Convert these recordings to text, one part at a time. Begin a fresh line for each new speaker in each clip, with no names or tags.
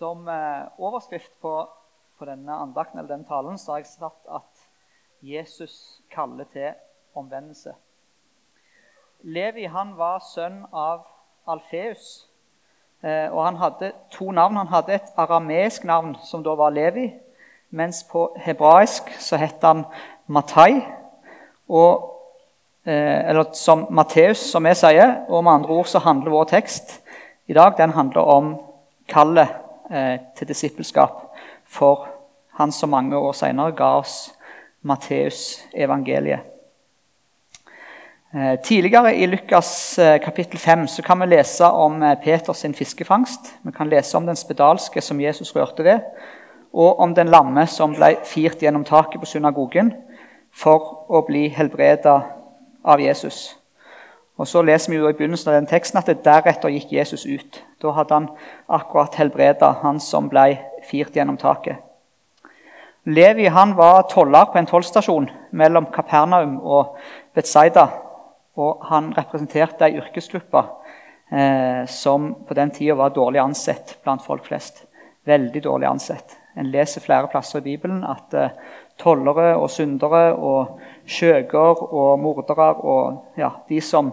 Som eh, overskrift på, på denne andakten eller denne talen så har jeg satt at Jesus kaller til omvendelse. Levi han var sønn av Alfeus. Eh, og Han hadde to navn. Han hadde et arameisk navn, som da var Levi. Mens på hebraisk så het han Matai. Og, eh, eller som Matteus, som vi sier. Og med andre ord så handler vår tekst i dag den handler om kallet til disippelskap for han som mange år senere ga oss Matteus evangeliet. Eh, tidligere i Lukas eh, kapittel 5 så kan vi lese om eh, Peters fiskefangst. Vi kan lese om den spedalske som Jesus rørte ved, og om den lamme som ble firt gjennom taket på synagogen for å bli helbreda av Jesus. Og Så leser vi jo i begynnelsen av den teksten at det deretter gikk Jesus ut. Da hadde han akkurat helbreda han som ble firt gjennom taket. Levi han var toller på en tollstasjon mellom Kapernaum og Betzaida. Og han representerte ei yrkesgruppe eh, som på den tida var dårlig ansett blant folk flest. Veldig dårlig ansett. En leser flere plasser i Bibelen at eh, tollere og syndere og skjøger og mordere og ja, de som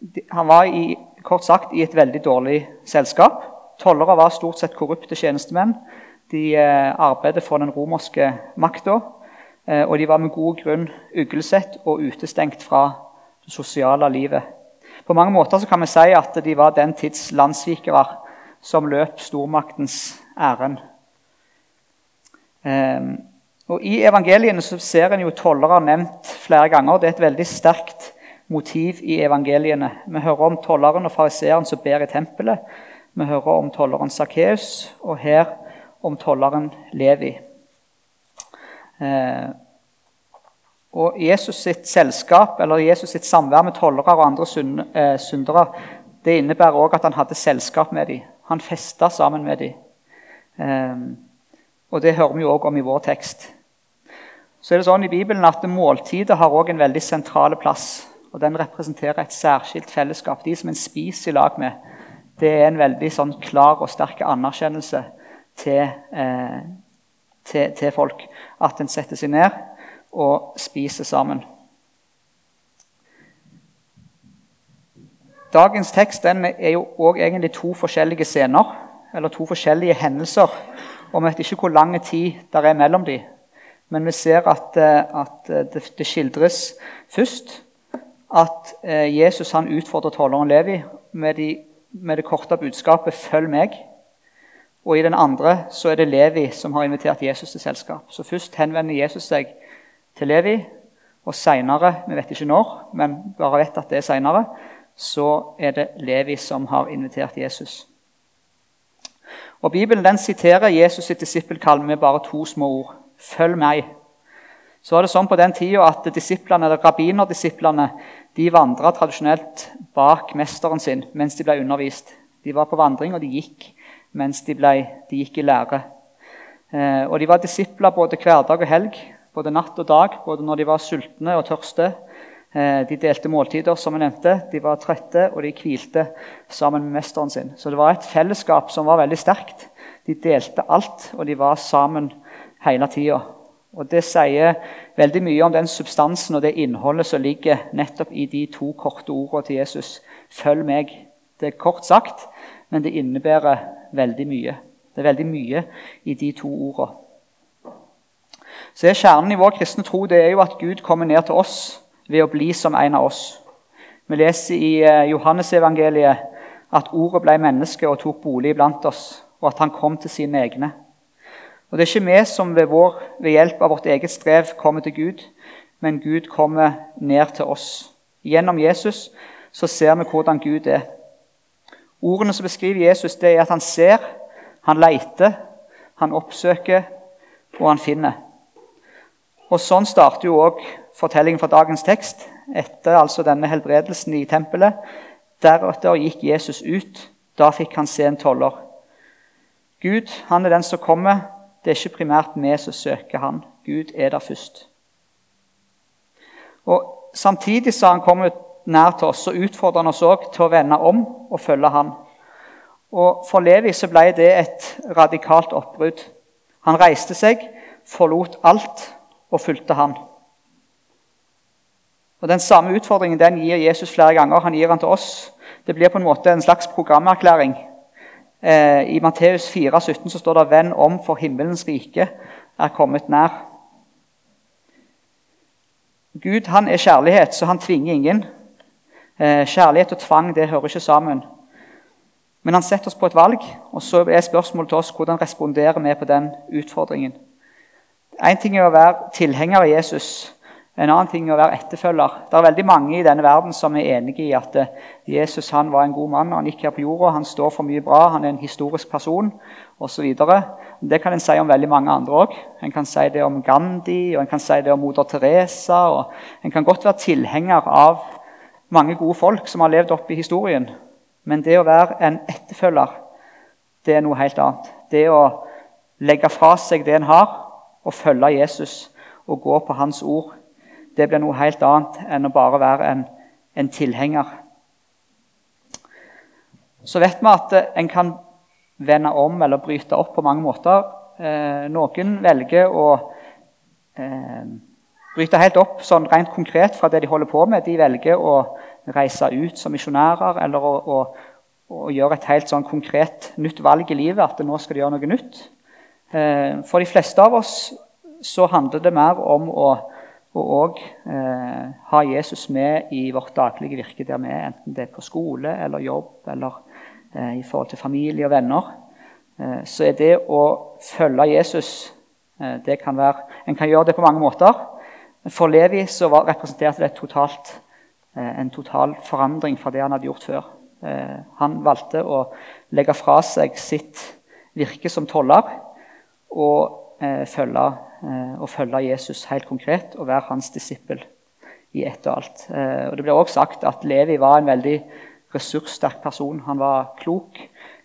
de, Han var i, kort sagt i et veldig dårlig selskap. Tollere var stort sett korrupte tjenestemenn. De eh, arbeidet for den romerske makta. Eh, og de var med god grunn uglesett og utestengt fra det sosiale livet. På mange måter kan vi si at de var den tids landssvikere som løp stormaktens ærend. Eh, og I evangeliene så ser en jo tollere nevnt flere ganger. Det er et veldig sterkt motiv i evangeliene. Vi hører om tolleren og fariseeren som ber i tempelet. Vi hører om tolleren Sakkeus, og her om tolleren Levi. Eh, og Jesus sitt selskap, eller Jesus sitt samvær med tollere og andre eh, syndere det innebærer også at han hadde selskap med dem. Han festa sammen med dem. Og det hører vi jo også om i vår tekst. Så er det sånn i Bibelen at Måltidet har også en veldig sentral plass. og Den representerer et særskilt fellesskap. De som en spiser i lag med, det er en veldig sånn klar og sterk anerkjennelse til, eh, til, til folk. At en setter seg ned og spiser sammen. Dagens tekst er jo også egentlig to forskjellige scener, eller to forskjellige hendelser. Og vi vet ikke hvor lang tid det er mellom dem. Men vi ser at, eh, at eh, det, skildres først at eh, Jesus han utfordrer tolleren Levi med, de, med, det korte budskapet 'følg meg'. Og i den andre så er det Levi som har invitert Jesus til selskap. Så først henvender Jesus seg til Levi, og seinere, vi vet ikke når, men bare vet at det er seinere, så er det Levi som har invitert Jesus. Og Bibelen den siterer Jesus sitt disippelkall med bare to små ord. 'Følg meg'. Så var det sånn på den tida at disiplene, eller Rabbinerdisiplene de vandra tradisjonelt bak mesteren sin mens de ble undervist. De var på vandring, og de gikk mens de, ble, de gikk i lære. Eh, og De var disipler både hverdag og helg, både natt og dag, både når de var sultne og tørste. Eh, de delte måltider, som jeg nevnte. De var trette, og de hvilte sammen med mesteren sin. Så det var et fellesskap som var veldig sterkt. De delte alt, og de var sammen hele tida. Og Det sier veldig mye om den substansen og det innholdet som ligger nettopp i de to korte ordene til Jesus. Følg meg. Det er kort sagt, men det innebærer veldig mye. Det er veldig mye i de to ordene. Så er Kjernen i vår kristne tro det er jo at Gud kommer ned til oss ved å bli som en av oss. Vi leser i eh, Johannesevangeliet at ordet ble menneske og tok bolig blant oss, og at han kom til sine egne. Og Det er ikke vi som ved, vår, ved hjelp av vårt eget strev kommer til Gud, men Gud kommer ned til oss. Gjennom Jesus så ser vi hvordan Gud er. Ordene som beskriver Jesus, det er at han ser, han leiter, han oppsøker, og han finner. Og Sånn starter jo òg fortellingen fra dagens tekst. Etter altså denne helbredelsen i tempelet. Deretter gikk Jesus ut. Da fikk han se en toller. Gud han er den som kommer det er ikke primært vi som søker han. Gud er der først. Og Samtidig som han kommer nær til oss, så utfordrer han oss også til å vende om og følge han. Og For Levi så ble det et radikalt oppbrudd. Han reiste seg, forlot alt og fulgte han. Og Den samme utfordringen den gir Jesus flere ganger. Han gir den til oss. Det blir på en måte en slags programerklæring. Eh, I Matteus 4, 17 så står det 'Venn om, for himmelens rike er kommet nær'. Gud han er kjærlighet, så han tvinger ingen. Eh, kjærlighet og tvang det hører ikke sammen. Men han setter oss på et valg, og så er spørsmålet til oss hvordan responderer vi på den utfordringen. Én ting er å være tilhenger av Jesus, en annen ting er å være etterfølger. Det er veldig mange i denne verden som er enige i at eh, Jesus han var en god mann. Han gikk her på jorda, han står for mye bra, han er en historisk person osv. Det kan en si om veldig mange andre òg. En kan si det om Gandhi og en kan si det om moder Teresa. og En kan godt være tilhenger av mange gode folk som har levd opp i historien. Men det å være en etterfølger, det er noe helt annet. Det å legge fra seg det en har, og følge Jesus og gå på hans ord, det blir noe helt annet enn å bare være en, en tilhenger. Så vet vi at en kan vende om eller bryte opp på mange måter. Eh, noen velger å eh, bryte helt opp sånn rent konkret fra det de holder på med. De velger å reise ut som misjonærer eller å, å, å, gjøre et helt sånn konkret nytt valg i livet. At nå skal de gjøre noe nytt. Eh, for de fleste av oss så handler det mer om å og eh, ha Jesus med i vårt daglige virke der vi er, enten det er på skole eller jobb eller eh, i forhold til familie og venner. Eh, så er det å følge Jesus eh, det kan være, En kan gjøre det på mange måter. For Levi så var, representerte det totalt, eh, en total forandring fra det han hadde gjort før. Han valgte å legge fra seg sitt virke som toller og følge Eh, følge Jesus helt konkret og være hans disippel i ett og alt. Eh, og Det blir også sagt at Levi var en veldig ressurssterk person. Han var klok,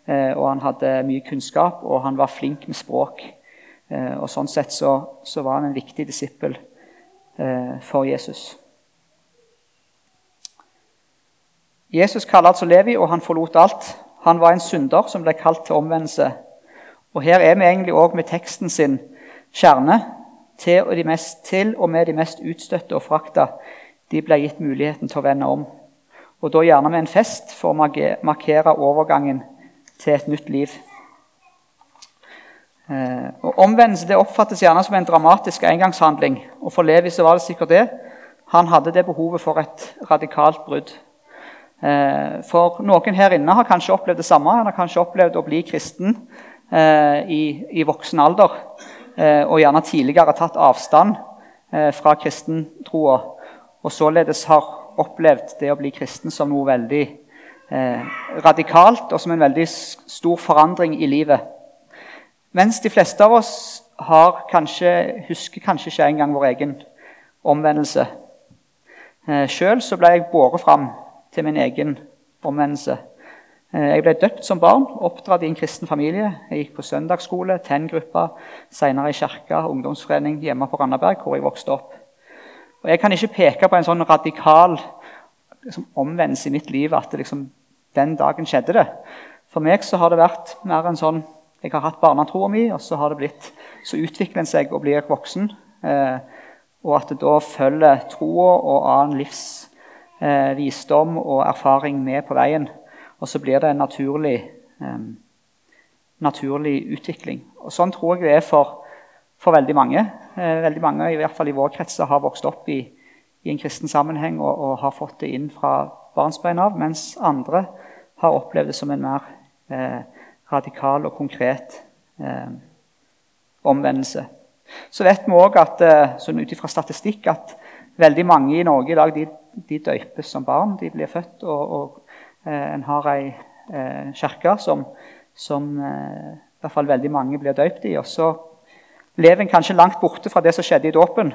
eh, og han hadde mye kunnskap, og han var flink med språk. Og Sånn sett så, så var han en viktig disippel for Jesus. Jesus kaller altså Levi, og han forlot alt. Han var en synder som ble kalt til omvendelse. Og Her er vi egentlig òg med teksten sin kjerne til og, mest, til og, med de mest utstøtte og frakta, de ble gitt muligheten til å vende om. Og da gjerne med en fest for å markere overgangen til et nytt liv. Eh, og Omvendelse det oppfattes gjerne som en dramatisk engangshandling. Og For Levi så var det sikkert det. Han hadde det behovet for et radikalt brudd. Eh, for noen her inne har kanskje opplevd det samme. Han har kanskje opplevd å bli kristen i, i voksen alder. Eh, og gjerne tidligere tatt avstand eh, fra kristentroa, og således har opplevd det å bli kristen som noe veldig eh, radikalt og som en veldig stor forandring i livet. Mens de fleste av oss har kanskje, husker kanskje ikke engang vår egen omvendelse. Eh, Sjøl ble jeg båret fram til min egen omvendelse. Eh, jeg ble døpt som barn, oppdratt i en kristen familie. Jeg gikk på søndagsskole, TEN-gruppa, senere i kirka, ungdomsforening hjemme på Randaberg, hvor jeg vokste opp. Og Jeg kan ikke peke på en sånn radikal liksom, omvendelse i mitt liv at liksom, den dagen skjedde det. For meg så har det vært mer en sånn Jeg har hatt barnetroa mi, og så har det blitt, så utvikler en seg og blir voksen. Eh, og at det da følger troa og annen livsvisdom eh, og erfaring med på veien. Og så blir det en naturlig, um, naturlig utvikling. Og Sånn tror jeg det er for, for veldig mange. Eh, veldig mange i hvert fall i vår krets har vokst opp i, i en kristen sammenheng og, og, har fått det inn fra barnsbein av, mens andre har opplevd det som en mer eh, radikal og konkret eh, omvendelse. Så vet vi òg eh, sånn ut fra statistikk at veldig mange i Norge i dag de, de døypes som barn. De blir født og, og en har ei eh, kirke som, som eh, i hvert fall veldig mange blir døpt i. Og så lever en kanskje langt borte fra det som skjedde i dåpen,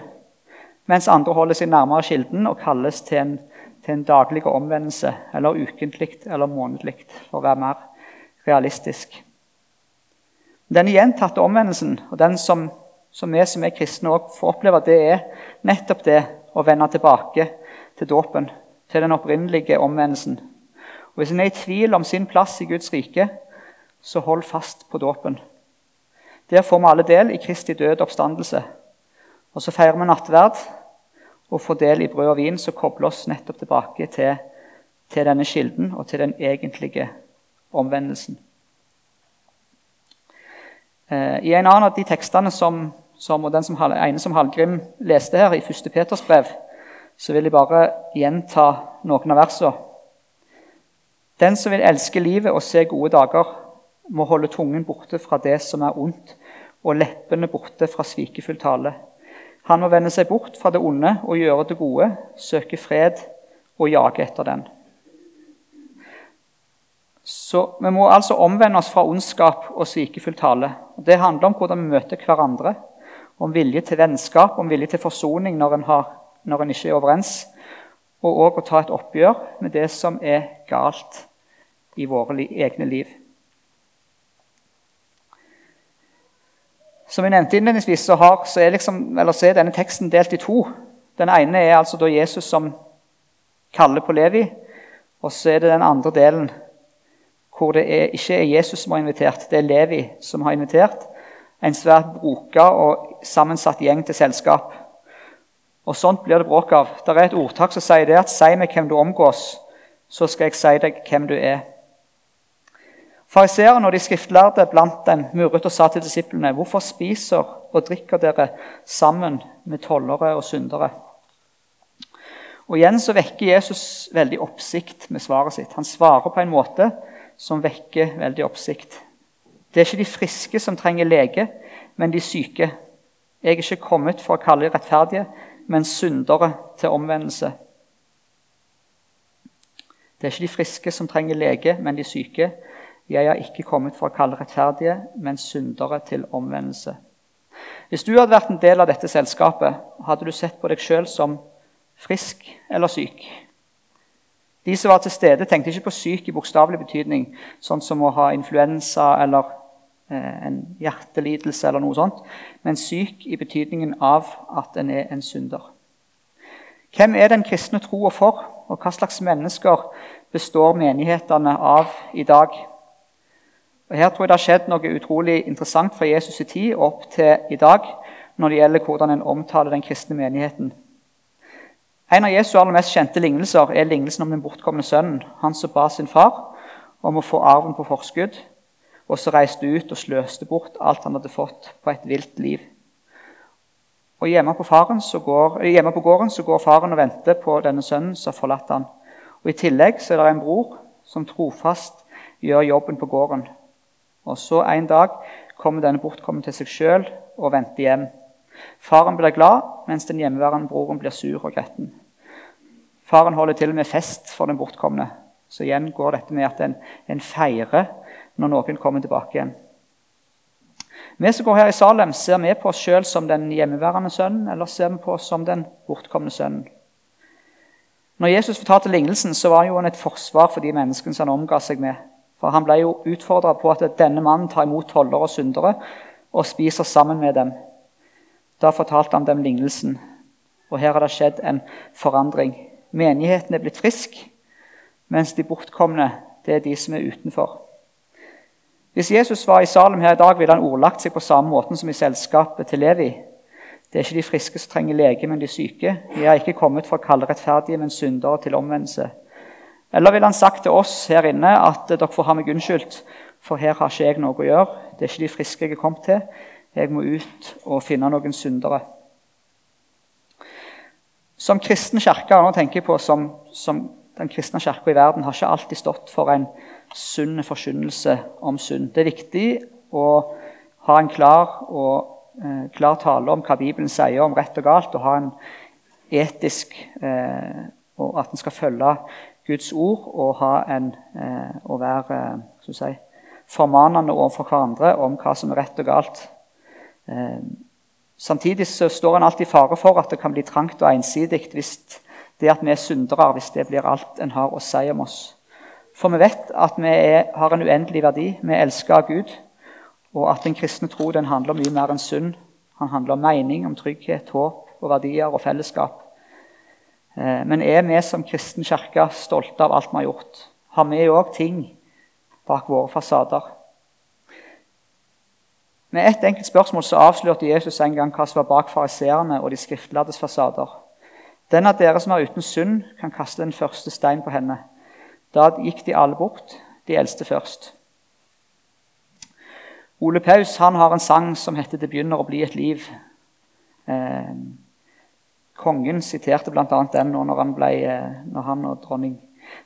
mens andre holder seg nærmere kilden og kalles til en, til en daglig omvendelse, eller ukentlig eller månedlig, for å være mer realistisk. Den gjentatte omvendelsen, og den som, som vi som er kristne også får oppleve, det er nettopp det å vende tilbake til dåpen, til den opprinnelige omvendelsen og Hvis en er i tvil om sin plass i Guds rike, så hold fast på dåpen. Der får vi alle del i Kristi død oppstandelse. Og så feirer vi nattverd og får del i brød og vin, som kobler oss nettopp tilbake til, til denne kilden og til den egentlige omvendelsen. Eh, I en annen av de tekstene som, som, og den som, ene som Hallgrim leste her, i 1. Peters brev, så vil jeg bare gjenta noen av versene. Den som vil elske livet og se gode dager, må holde tungen borte fra det som er ondt, og leppene borte fra svikefull tale. Han må vende seg bort fra det onde og gjøre det gode, søke fred og jage etter den. Så Vi må altså omvende oss fra ondskap og svikefull tale. Det handler om hvordan vi møter hverandre, om vilje til vennskap, om vilje til forsoning når en, har, når en ikke er overens, og òg å ta et oppgjør med det som er galt i våre egne liv. Som jeg nevnte innledningsvis, så, har, så, er liksom, så, er denne teksten delt i to. Den ene er altså da Jesus som kaller på Levi. Og så er det den andre delen hvor det er, ikke er Jesus som har invitert, det er Levi som har invitert. En svært broka og sammensatt gjeng til selskap. Og Sånt blir det bråk av. Det er et ordtak som sier det at 'si meg hvem du omgås', så skal jeg si deg hvem du er'. Fariseerne og de skriftlærde blant dem murret og sa til disiplene.: Hvorfor spiser og drikker dere sammen med tollere og syndere? Og Igjen så vekker Jesus veldig oppsikt med svaret sitt. Han svarer på en måte som vekker veldig oppsikt. Det er ikke de friske som trenger lege, men de syke. Jeg er ikke kommet for å kalle de rettferdige, men syndere til omvendelse. Det er ikke de friske som trenger lege, men de syke. Jeg har ikke kommet for å kalle rettferdige, men syndere til omvendelse. Hvis du hadde vært en del av dette selskapet, hadde du sett på deg sjøl som frisk eller syk? De som var til stede, tenkte ikke på syk i bokstavelig betydning, sånn som å ha influensa eller en hjertelidelse eller noe sånt, men syk i betydningen av at en er en synder. Hvem er den kristne troa for, og hva slags mennesker består menighetene av i dag? Og Her tror jeg det har skjedd noe utrolig interessant fra Jesus' i tid opp til i dag når det gjelder hvordan en omtaler den kristne menigheten. En av Jesu aller mest kjente lignelser er lignelsen om den bortkomne sønnen. Han som ba sin far om å få arven på forskudd, og så reiste ut og sløste bort alt han hadde fått på et vilt liv. Og Hjemme på, går, hjemme på gården så går faren og venter på denne sønnen som har forlatt han. Og I tillegg så er det en bror som trofast gjør jobben på gården. Og så En dag kommer denne bortkommen til seg sjøl og venter hjem. Faren blir glad, mens den hjemmeværende broren blir sur og gretten. Faren holder til med fest for den bortkomne. Så igjen går dette med at en, en feirer når noen kommer tilbake igjen. Vi som går her i Salem, ser vi på oss sjøl som den hjemmeværende sønnen, eller ser vi på oss som den bortkomne sønnen? Når Jesus fortalte lignelsen, så var jo han et forsvar for de menneskene som han omga seg med. For Han ble jo utfordra på at denne mannen tar imot tollere og syndere og spiser sammen med dem. Da fortalte han dem lignelsen, og her har det skjedd en forandring. Menigheten er blitt frisk, mens de bortkomne det er de som er utenfor. Hvis Jesus var i Salem her i dag, ville han ordlagt seg på samme måten som i selskapet til Levi. Det er ikke de friske som trenger lege, men de syke. Vi har ikke kommet for å kalle rettferdige, men syndere til omvendelse. Eller ville han sagt til oss her inne at dere får ha meg unnskyldt, for her har ikke jeg noe å gjøre. Det er ikke de friske jeg er kommet til. Jeg må ut og finne noen syndere. Som kristen kirke nå tenker jeg på som, som den kristne kirka i verden har ikke alltid stått for en sunn forkynnelse om synd. Det er viktig å ha en klar, og, eh, klar tale om hva Bibelen sier om rett og galt, og ha en etisk eh, og at en skal følge Guds ord og en, eh, å være eh, si, formanende overfor hverandre om hva som er rett og galt. Eh, samtidig så står en alltid i fare for at det kan bli trangt og ensidig hvis det at vi er syndere, hvis det blir alt en har å si om oss. For vi vet at vi er, har en uendelig verdi. Vi er elsket av Gud. Og at den kristne tro den handler mye mer enn synd. Han handler om mening, om trygghet, håp og verdier og fellesskap. Eh, men er vi som kristen kirke stolte av alt vi har gjort? Har vi òg ting bak våre fasader? Med ett enkelt spørsmål så avslørte Jesus en gang hva som var bak fariseerne og de skriftlærdes fasader. Den av dere som er uten synd, kan kaste den første stein på henne. Da gikk de alle bort, de eldste først. Ole Paus han har en sang som heter 'Det begynner å bli et liv'. Eh, kongen siterte bl.a. den når han, ble, eh, når han og dronning,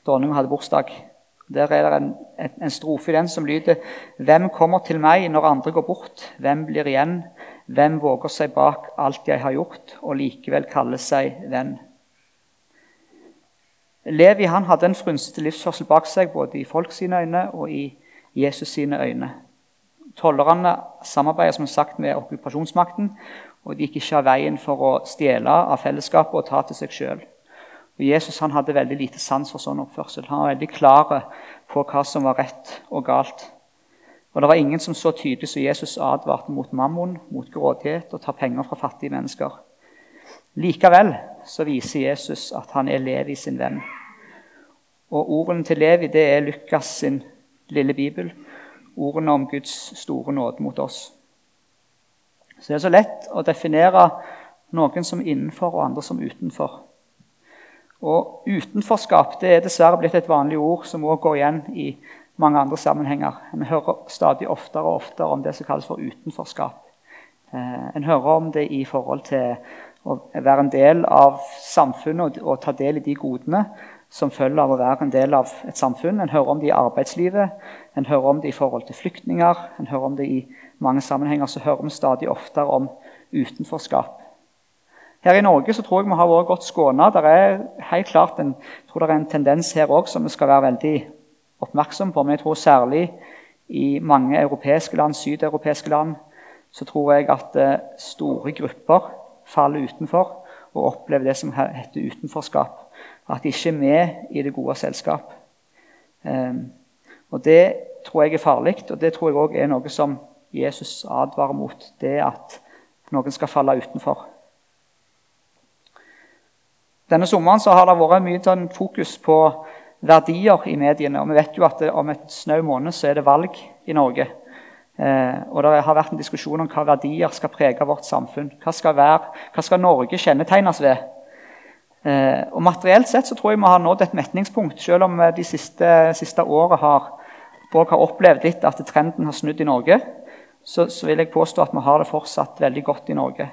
dronningen hadde bursdag. Der er det en, en, strofe i den som lyder Hvem kommer til meg når andre går bort? Hvem blir igjen? Hvem våger seg bak alt jeg har gjort, og likevel kalle seg venn? Levi han hadde en frynsete livsførsel bak seg, både i folk sine øyne og i Jesus sine øyne. Tollerne samarbeider som sagt med okkupasjonsmakten, og de gikk ikke av veien for å stjele av fellesskapet og ta til seg sjøl. Jesus han hadde veldig lite sans for sånn oppførsel. Han var veldig klar på hva som var rett og galt. Og Det var ingen som så tydelig som Jesus advarte mot mammon, mot grådighet og ta penger fra fattige mennesker. Likevel så viser Jesus at han er Levi sin venn. Og Ordene til Levi det er Lukas sin lille bibel. Ordene om Guds store nåde mot oss. Så Det er så lett å definere noen som innenfor og andre som utenfor. Og utenforskap det er dessverre blitt et vanlig ord som også går igjen i mange andre sammenhenger. Vi hører stadig oftere og oftere om det som kalles for utenforskap. Eh, en hører om det i forhold til å være en del av samfunnet og, ta del i de godene som følger av å være en del av et samfunn. En hører om det i arbeidslivet, en hører om det i forhold til flyktninger. En hører om det i mange sammenhenger så hører vi stadig oftere om utenforskap. Her i Norge så tror jeg vi har vært godt skåna. Det er helt klart en, tror det er en tendens her òg som vi skal være veldig oppmerksom på. Men jeg tror særlig i mange europeiske land, sydeuropeiske land så tror jeg at eh, store grupper faller utenfor og opplever det som heter utenforskap. At de ikke er med i det gode selskap. Um, og Det tror jeg er farlig, og det tror jeg òg er noe som Jesus advarer mot. Det at noen skal falle utenfor. Denne sommeren har det vært mye sånn fokus på verdier i mediene. og Vi vet jo at det, om et snau måned så er det valg i Norge. Eh, og Det har vært en diskusjon om hva verdier skal prege vårt samfunn. Hva skal, være, hva skal Norge kjennetegnes ved? Eh, og Materielt sett så tror jeg vi har nådd et metningspunkt, selv om de siste, siste året har, har opplevd litt at trenden har snudd i Norge. Så, så, vil jeg påstå at vi har det fortsatt veldig godt i Norge.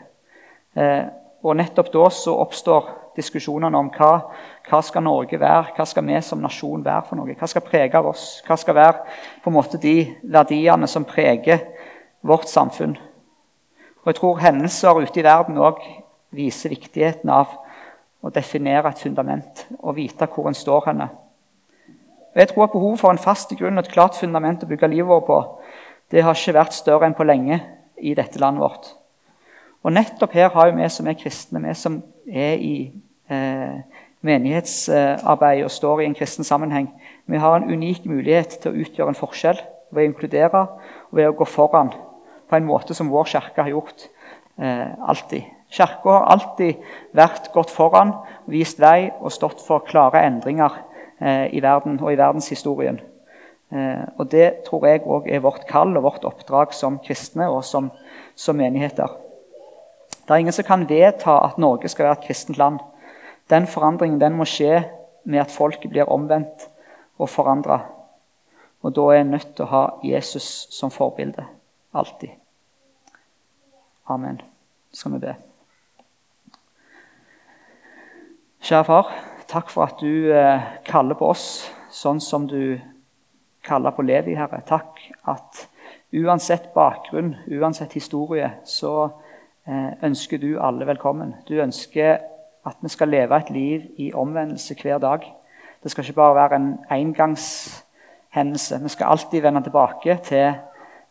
Eh, og nettopp da så oppstår diskusjonene om hva, hva skal Norge være, hva skal vi som nasjon være for noe? Hva skal prege oss? Hva skal være på en måte de verdiene som preger vårt samfunn? Og Jeg tror hendelser ute i verden òg viser viktigheten av å definere et fundament og vite hvor en står henne. Og Jeg tror at behovet for en fast grunn og et klart fundament å bygge livet vårt på, det har ikke vært større enn på lenge i dette landet vårt. Og nettopp her har vi som er kristne, vi som er i menighetsarbeid og står i en kristen sammenheng. Vi har en unik mulighet til å utgjøre en forskjell ved å inkludere og ved å gå foran på en måte som vår kirke har gjort eh, alltid. Kirka har alltid vært gått foran, vist vei og stått for klare endringer eh, i verden og i verdenshistorien. Eh, og Det tror jeg òg er vårt kall og vårt oppdrag som kristne og som, som menigheter. Det er ingen som kan vedta at Norge skal være et kristent land. Den forandringen den må skje med at folket blir omvendt og forandra. Og da er en nødt til å ha Jesus som forbilde. Alltid. Amen. Skal vi be. Kjære far, takk for at du eh, kaller på oss sånn som du kaller på Levi, Herre. Takk at uansett bakgrunn, uansett historie, så eh, ønsker du alle velkommen. Du ønsker at vi skal leve et liv i omvendelse hver dag. Det skal ikke bare være en engangshendelse. Vi skal alltid vende tilbake til,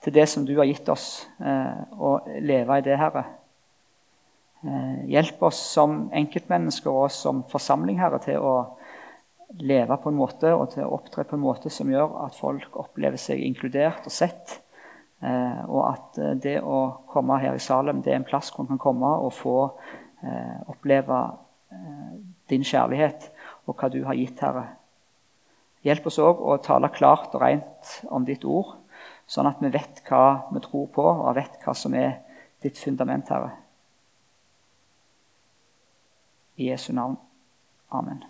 til det som du har gitt oss, eh, og leve i det, Herre. Eh, hjelp oss som enkeltmennesker og som forsamling Herre, til å leve på en måte og til å opptre på en måte som gjør at folk opplever seg inkludert og sett. Eh, og at eh, det å komme her i Salem det er en plass hvor man kan komme og få eh, oppleve din kjærlighet og hva du har gitt, Herre. Hjelp oss òg å tale klart og rent om ditt ord, sånn at vi vet hva vi tror på, og vet hva som er ditt fundament, Herre. I Jesu navn. Amen.